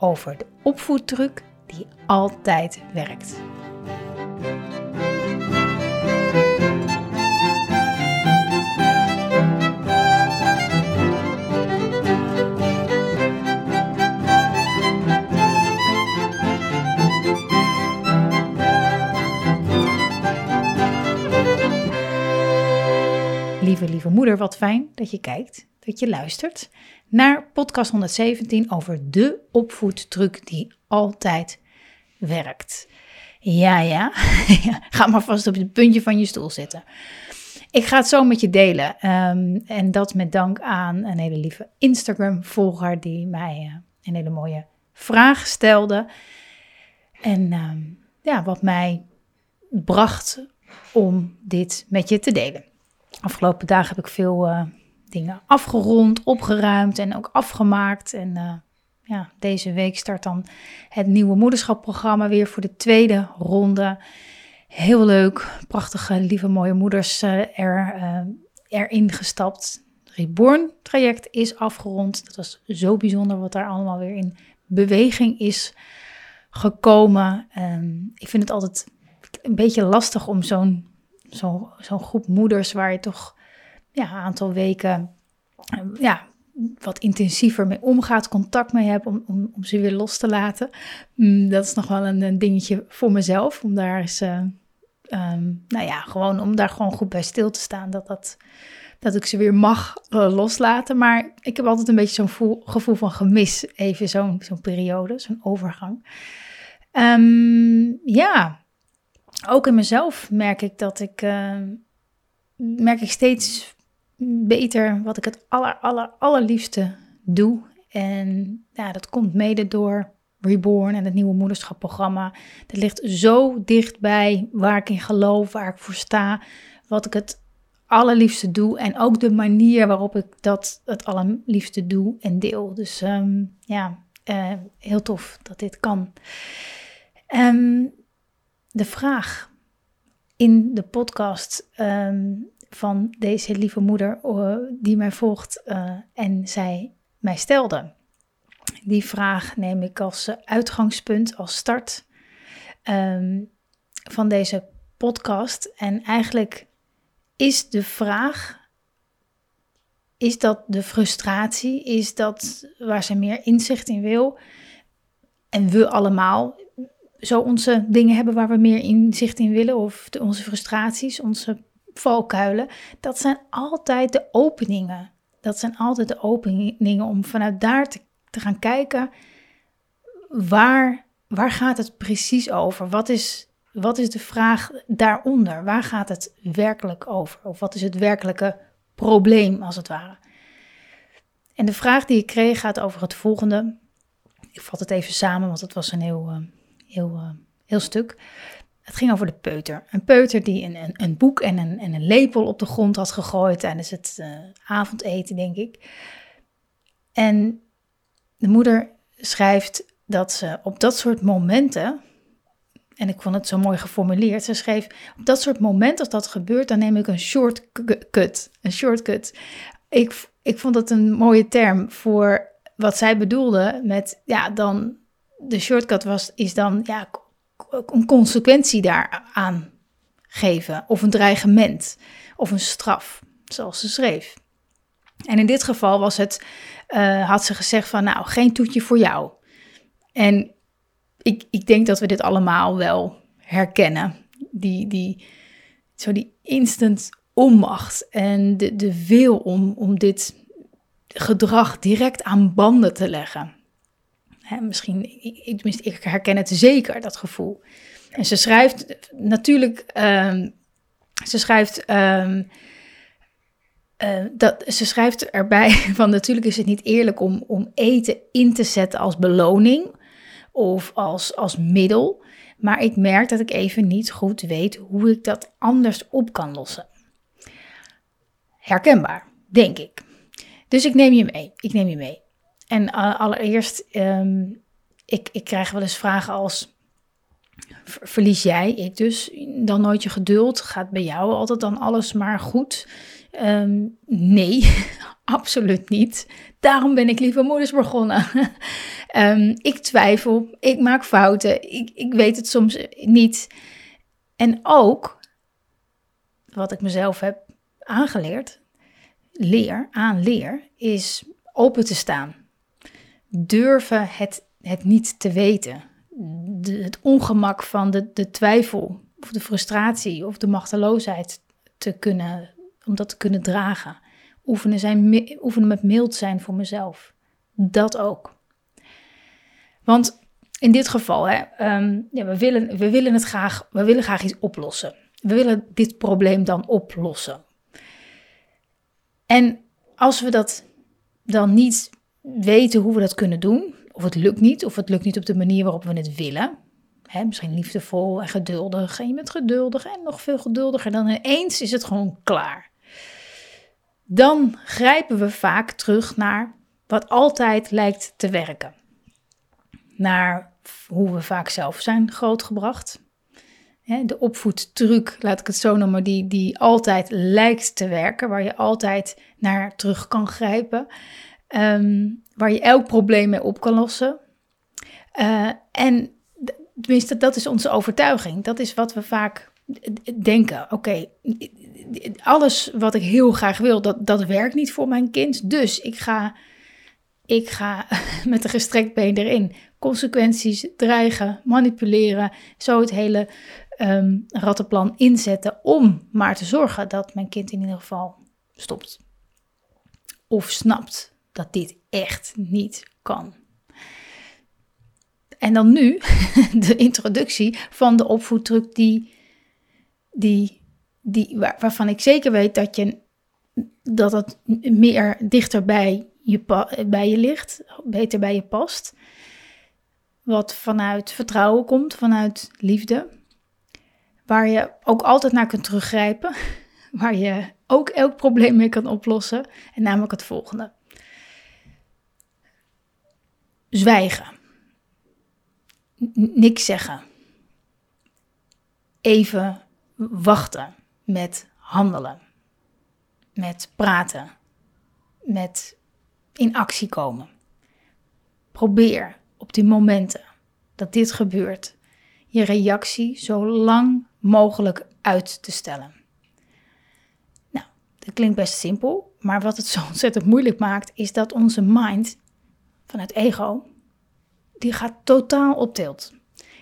over de opvoedtruc die altijd werkt. Lieve, lieve moeder, wat fijn dat je kijkt, dat je luistert naar podcast 117 over de opvoedtruc die altijd werkt. Ja, ja, ga maar vast op het puntje van je stoel zitten. Ik ga het zo met je delen. Ehm, en dat met dank aan een hele lieve Instagram-volger die mij uh, een hele mooie vraag stelde. En ehm, ja, wat mij bracht om dit met je te delen. Afgelopen dagen heb ik veel uh, dingen afgerond, opgeruimd en ook afgemaakt. En uh, ja, deze week start dan het nieuwe moederschapprogramma weer voor de tweede ronde. Heel leuk, prachtige, lieve, mooie moeders uh, er, uh, erin gestapt. Reborn traject is afgerond. Dat was zo bijzonder wat daar allemaal weer in beweging is gekomen. Um, ik vind het altijd een beetje lastig om zo'n zo'n zo'n groep moeders waar je toch ja, aantal weken ja, wat intensiever mee omgaat, contact mee hebt om, om, om ze weer los te laten. Mm, dat is nog wel een, dingetje voor mezelf, om daar eens, uh, um, nou ja, gewoon om daar gewoon goed bij stil te staan, dat, dat, dat ik ze weer mag uh, loslaten. Maar ik heb altijd een beetje zo'n gevoel van gemis, even zo'n zo'n periode, zo'n overgang. Um, ja, ook in mezelf merk ik dat ik, uh, merk ik steeds beter wat ik het aller, aller, allerliefste doe. En ja, dat komt mede door Reborn en het nieuwe moederschapprogramma. Dat ligt zo dichtbij waar ik in geloof, waar ik voor sta, wat ik het allerliefste doe. En ook de manier waarop ik dat het allerliefste doe en deel. Dus um, ja, uh, heel tof dat dit kan. Um, de vraag in de podcast um, van deze lieve moeder uh, die mij volgt uh, en zij mij stelde. Die vraag neem ik als uh, uitgangspunt, als start um, van deze podcast. En eigenlijk is de vraag, is dat de frustratie, is dat waar ze meer inzicht in wil? En we allemaal zo onze dingen hebben waar we meer inzicht in willen, of onze frustraties, onze valkuilen, dat zijn altijd de openingen. Dat zijn altijd de openingen om vanuit daar te, te gaan kijken, waar, waar gaat het precies over? Wat is, wat is de vraag daaronder? Waar gaat het werkelijk over? Of wat is het werkelijke probleem, als het ware? En de vraag die ik kreeg gaat over het volgende. Ik vat het even samen, want het was een heel, eh, heel, eh, heel stuk. Het ging over de peuter. Een peuter die een, een, een boek en een, en een lepel op de grond had gegooid tijdens het uh, avondeten, denk ik. En de moeder schrijft dat ze op dat soort momenten, en ik vond het zo mooi geformuleerd, ze schreef, op dat soort momenten als dat gebeurt, dan neem ik een shortcut. Een shortcut. Ik, ik vond het een mooie term voor wat zij bedoelde met, ja, dan, de shortcut was, is dan, ja, een consequentie daaraan geven, of een dreigement, of een straf, zoals ze schreef. En in dit geval was het, uh, had ze gezegd van, nou, geen toetje voor jou. En ik, ik denk dat we dit allemaal wel herkennen. Die, die, zo die instant onmacht en de, de wil om, om dit gedrag direct aan banden te leggen. Misschien, ik, ik herken het zeker, dat gevoel. En ze schrijft natuurlijk, um, ze schrijft, um, uh, dat, ze schrijft erbij van natuurlijk is het niet eerlijk om, om eten in te zetten als beloning of als, als middel. Maar ik merk dat ik even niet goed weet hoe ik dat anders op kan lossen. Herkenbaar, denk ik. Dus ik neem je mee. Ik neem je mee. En allereerst, um, ik, ik krijg wel eens vragen als: verlies jij, ik dus, dan nooit je geduld? Gaat bij jou altijd dan alles maar goed? Ehm, nee, absoluut niet. Daarom ben ik lieve moeders begonnen. um, ik twijfel, ik maak fouten, ik, ik weet het soms niet. En ook, wat ik mezelf heb aangeleerd, leer, aanleer, is open te staan. Durven het, het niet te weten. De, het ongemak van de, de twijfel of de frustratie of de machteloosheid te kunnen, om dat te kunnen dragen. Oefenen, zijn, oefenen met mild zijn voor mezelf. Dat ook. Want in dit geval, hè, um, ja, we, willen, we willen het graag, we willen graag iets oplossen. We willen dit probleem dan oplossen. En als we dat dan niet weten hoe we dat kunnen doen, of het lukt niet, of het lukt niet op de manier waarop we het willen, hè, misschien liefdevol en geduldig, en je bent geduldig en nog veel geduldiger, dan ineens is het gewoon klaar. Dan grijpen we vaak terug naar wat altijd lijkt te werken. Naar hoe we vaak zelf zijn grootgebracht de opvoedtruc, laat ik het zo noemen, die, die altijd lijkt te werken, waar je altijd naar terug kan grijpen, ehm, waar je elk probleem mee op kan lossen. Uh, en tenminste, dat is onze overtuiging. Dat is wat we vaak denken. Oké, alles wat ik heel graag wil, dat, dat werkt niet voor mijn kind. Dus ik ga, ik ga met een gestrekt been erin. Consequenties dreigen, manipuleren. Zo het hele um, rattenplan inzetten om maar te zorgen dat mijn kind in ieder geval stopt. Of snapt dat dit echt niet kan. En dan nu de introductie van de opvoeddruk die, die, die, waarvan ik zeker weet dat, je, dat het meer dichter bij je, bij je ligt, beter bij je past. Wat vanuit vertrouwen komt, vanuit liefde waar je ook altijd naar kunt teruggrijpen, waar je ook elk probleem mee kan oplossen, en namelijk het volgende. Zwijgen. niks zeggen. Even wachten met handelen. Met praten. Met in actie komen. Probeer op die momenten dat dit gebeurt, je reactie zo lang mogelijk uit te stellen. Nou, dat klinkt best simpel, maar wat het zo ontzettend moeilijk maakt, is dat onze mind vanuit ego, die gaat totaal op tilt.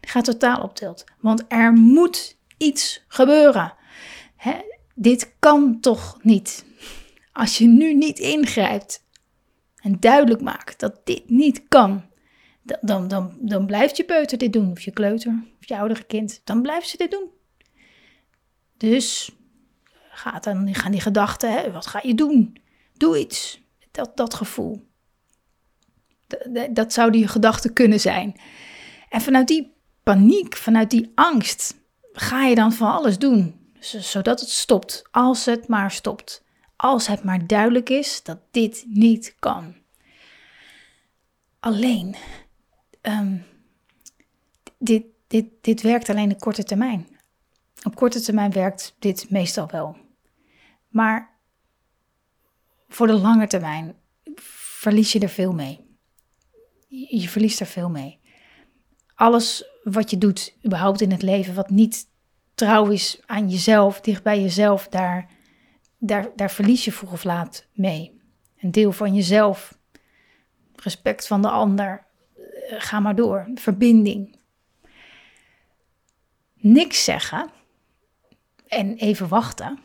Die gaat totaal op tilt, want er moet iets gebeuren. Hè? Dit kan toch niet? Als je nu niet ingrijpt en duidelijk maakt dat dit niet kan, dan, dan, dan blijft je peuter dit doen, of je kleuter, of je oudere kind. Dan blijft ze dit doen. Dus gaat dan, gaan die gedachten, hè, wat ga je doen? Doe iets. Dat, dat gevoel. Dat, zou die gedachte kunnen zijn. En vanuit die paniek, vanuit die angst, ga je dan van alles doen. Zodat het stopt. Als het maar stopt. Als het maar duidelijk is dat dit niet kan. Alleen, um, dit, dit, dit werkt alleen op korte termijn. Op korte termijn werkt dit meestal wel. Maar voor de lange termijn verlies je er veel mee. Je verliest er veel mee. Alles wat je doet, überhaupt in het leven, wat niet trouw is aan jezelf, dicht bij jezelf, daar, daar, daar verlies je vroeg of laat mee. Een deel van jezelf, respect van de ander, eh, ga maar door, verbinding. Niks zeggen en even wachten,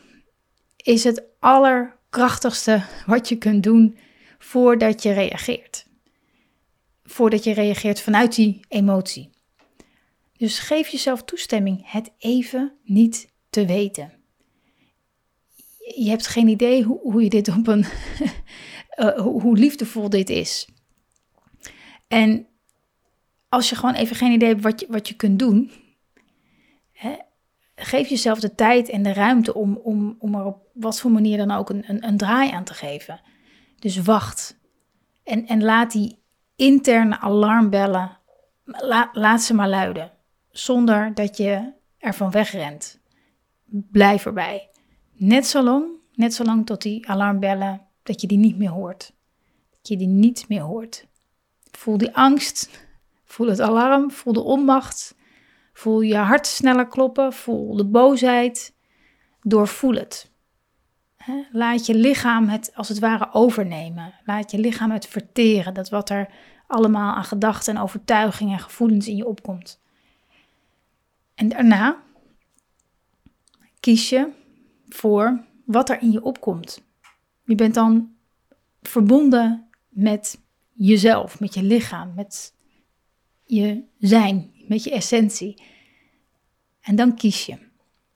is het allerkrachtigste wat je kunt doen voordat je reageert. Voordat je reageert vanuit die emotie. Dus geef jezelf toestemming het even niet te weten. Je hebt geen idee hoe, hoe je dit op een. uh, hoe liefdevol dit is. En als je gewoon even geen idee hebt wat je, wat je kunt doen, hè, geef jezelf de tijd en de ruimte om, om, om er op wat voor manier dan ook een, een, een draai aan te geven. Dus wacht. En, en laat die interne alarmbellen, laat ze maar luiden. Zonder dat je ervan wegrent. Blijf erbij. Net zo lang, net zo lang tot die alarmbellen, dat je die niet meer hoort. Dat je die niet meer hoort. Voel die angst, voel het alarm, voel de onmacht, voel je hart sneller kloppen, voel de boosheid. Doorvoel het. Laat je lichaam het als het ware overnemen. Laat je lichaam het verteren. Dat wat er allemaal aan gedachten en overtuigingen en gevoelens in je opkomt. En daarna kies je voor wat er in je opkomt. Je bent dan verbonden met jezelf, met je lichaam, met je zijn, met je essentie. En dan kies je.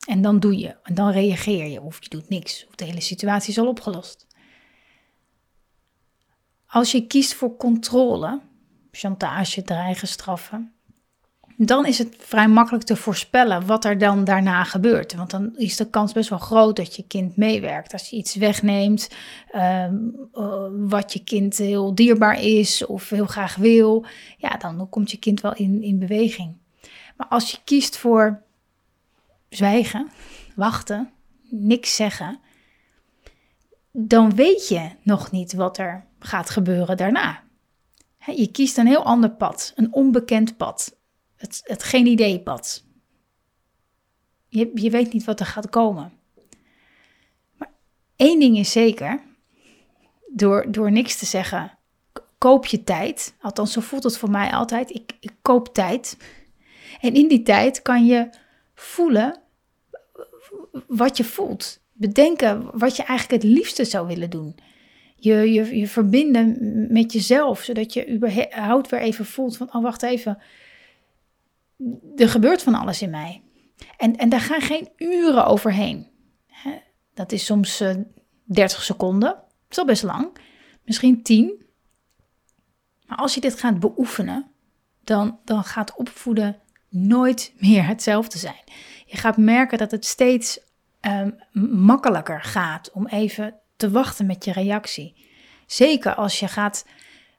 En dan doe je. En dan reageer je. Of je doet niks. Of de hele situatie is al opgelost. Als je kiest voor controle, chantage, dreigen, straffen, dan is het vrij makkelijk te voorspellen wat er dan daarna gebeurt. Want dan is de kans best wel groot dat je kind meewerkt. Als je iets wegneemt ehm, eh, wat je kind heel dierbaar is of heel graag wil, ja, dan komt je kind wel in, in beweging. Maar als je kiest voor zwijgen, wachten, niks zeggen, dan weet je nog niet wat er gaat gebeuren daarna. Je kiest een heel ander pad, een onbekend pad, het, het geen idee pad. Je, je weet niet wat er gaat komen. Maar één ding is zeker, door, door niks te zeggen, koop je tijd. Althans, zo voelt het voor mij altijd. Ik, ik koop tijd. En in die tijd kan je voelen wat je voelt. Bedenken wat je eigenlijk het liefste zou willen doen. Je, je, je verbinden met jezelf, zodat je überhaupt weer even voelt van, oh wacht even, er gebeurt van alles in mij. En, en daar gaan geen uren overheen. Dat is soms uh, eh, 30 seconden, dat is al best lang, misschien 10. Maar als je dit gaat beoefenen, dan, dan gaat opvoeden nooit meer hetzelfde zijn. Je gaat merken dat het steeds um, makkelijker gaat om even te wachten met je reactie. Zeker als je gaat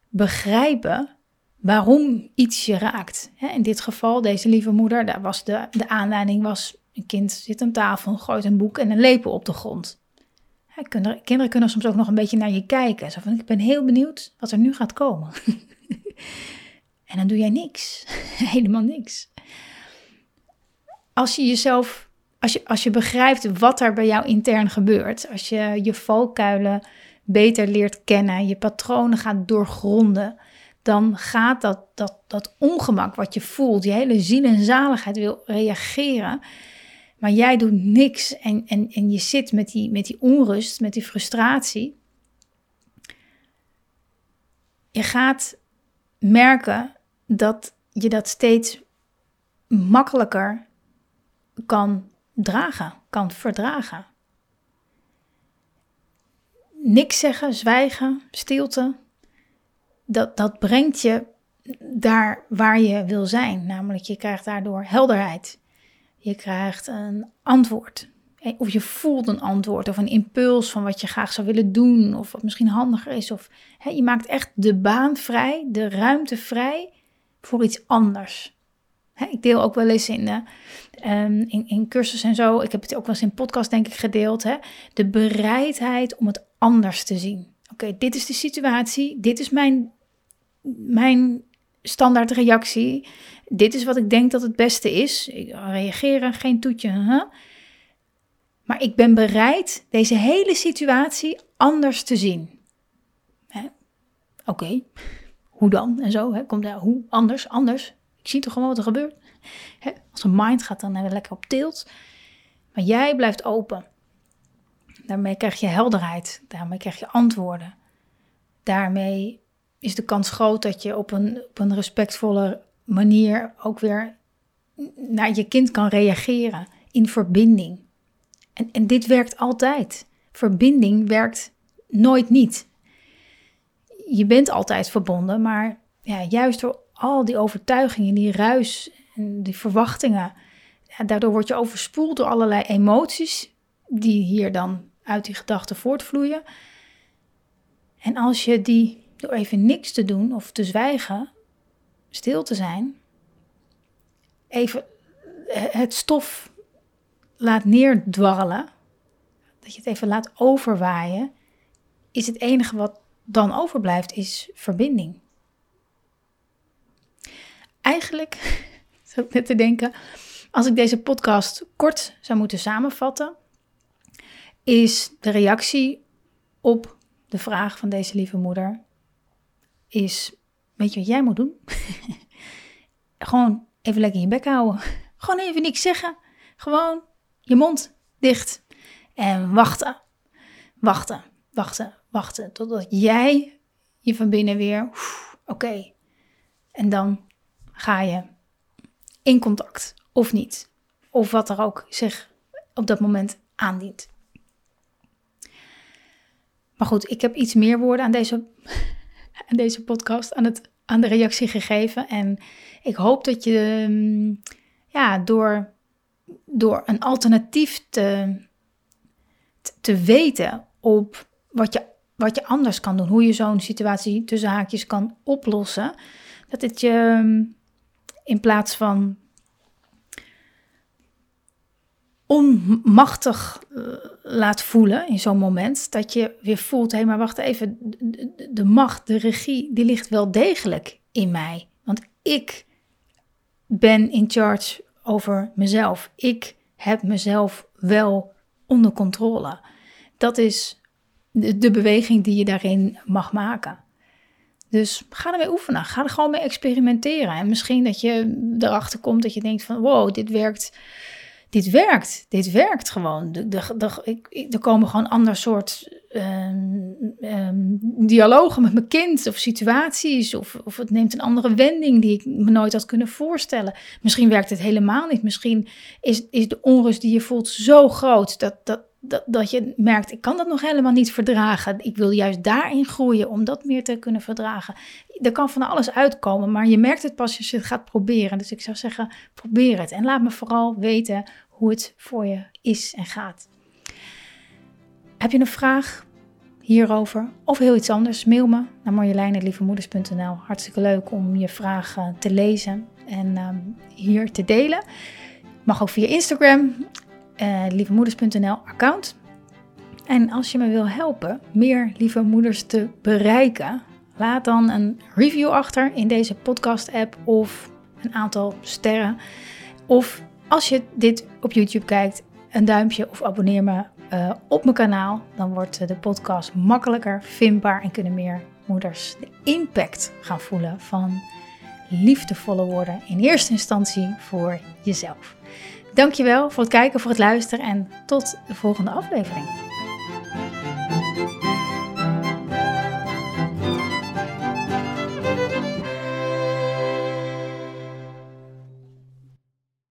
begrijpen waarom iets je raakt. In dit geval, deze lieve moeder, daar was de, de aanleiding was... een kind zit aan tafel, gooit een boek en een lepel op de grond. Kinderen, kunnen soms ook nog een beetje naar je kijken. Zo van, ik ben heel benieuwd wat er nu gaat komen. en dan doe jij niks. Helemaal niks. Als je jezelf, als je, als je begrijpt wat er bij jou intern gebeurt, als je je valkuilen beter leert kennen, je patronen gaat doorgronden, dan gaat dat, dat, dat ongemak wat je voelt, je hele ziel en zaligheid wil reageren, maar jij doet niks en, en, en je zit met die, met die onrust, met die frustratie. Je gaat merken dat je dat steeds makkelijker kan dragen, kan verdragen. Niks zeggen, zwijgen, stilte, dat, dat brengt je daar waar je wil zijn. Namelijk, je krijgt daardoor helderheid. Je krijgt een antwoord. Of je voelt een antwoord of een impuls van wat je graag zou willen doen. Of wat misschien handiger is. Of je maakt echt de baan vrij, de ruimte vrij voor iets anders. Ik deel ook wel eens in, uh, in, in cursus en zo. Ik heb het ook wel eens in podcast denk ik gedeeld. Hè, de bereidheid om het anders te zien. Oké, dit is de situatie. Dit is mijn mijn standaard reactie. Dit is wat ik denk dat het beste is. Ik reageren, geen toetje. Maar ik ben bereid deze hele situatie anders te zien. Oké, hoe dan en zo? Hè? Komt daar hoe anders, anders? Ik zie toch gewoon wat er gebeurt. Hè? Als een mind gaat dan lekker op tilt. Maar jij blijft open. Daarmee krijg je helderheid. Daarmee krijg je antwoorden. Daarmee is de kans groot dat je op een, op een respectvolle manier ook weer naar je kind kan reageren in verbinding. En, en dit werkt altijd. Verbinding werkt nooit niet. Je bent altijd verbonden, maar ja, juist door al die overtuigingen, die ruis, die verwachtingen, daardoor word je overspoeld door allerlei emoties die hier dan uit die gedachten voortvloeien. En als je die door even niks te doen of te zwijgen, stil te zijn, even het stof laat neerdwarrelen, dat je het even laat overwaaien, is het enige wat dan overblijft, is verbinding. Eigenlijk, ik net te denken, als ik deze podcast kort zou moeten samenvatten, is de reactie op de vraag van deze lieve moeder, is, weet je wat jij moet doen? Gewoon even lekker je bek houden. Gewoon even niks zeggen. Gewoon je mond dicht. En wachten. Wachten, wachten, wachten. Totdat jij je van binnen weer, oké. En dan ga je in contact of niet. Of wat er ook zich op dat moment aandient. Maar goed, ik heb iets meer woorden aan deze, aan deze podcast, aan, het, aan de reactie gegeven. En ik hoop dat je mm, ja, door, door een alternatief te, te weten op wat je, wat je anders kan doen, hoe je zo'n situatie tussen haakjes kan oplossen, dat het je mm, in plaats van onmachtig eh, laat voelen in zo'n moment. Dat je weer voelt, hé, hey, maar wacht even, de, macht, de regie, die ligt wel degelijk in mij. Want ik ben in charge over mezelf. Ik heb mezelf wel onder controle. Dat is de beweging die je daarin mag maken. Dus ga ermee oefenen. Ga er gewoon mee experimenteren. En misschien dat je erachter komt dat je denkt van wow, dit werkt dit werkt. Dit werkt gewoon. De, de, de, er komen gewoon ander soort um, dialogen met mijn kind of situaties. Of, of het neemt een andere wending die ik me nooit had kunnen voorstellen. Misschien werkt het helemaal niet. Misschien is, is de onrust die je voelt zo groot dat, dat, dat, je merkt, ik kan dat nog helemaal niet verdragen. Ik wil juist daarin groeien om dat meer te kunnen verdragen. Er kan van alles uitkomen, maar je merkt het pas als je het gaat proberen. Dus ik zou zeggen, probeer het. En laat me vooral weten hoe het voor je is en gaat. Heb je een vraag hierover of heel iets anders? Mail me naar marjoleine.lievemoeders.nl. Hartstikke leuk om je vragen te lezen en ehm, hier te delen. Mag ook via Instagram, uh, lievemoeders.nl account. En als je me wil helpen meer lieve moeders te bereiken, laat dan een review achter in deze podcast app of een aantal sterren. Of als je dit op YouTube kijkt, een duimpje of abonneer me uh, op mijn kanaal. Dan wordt de podcast makkelijker vindbaar en kunnen meer moeders de impact gaan voelen van liefdevolle woorden. In eerste instantie voor jezelf. Dankjewel voor het kijken, voor het luisteren en tot de volgende aflevering.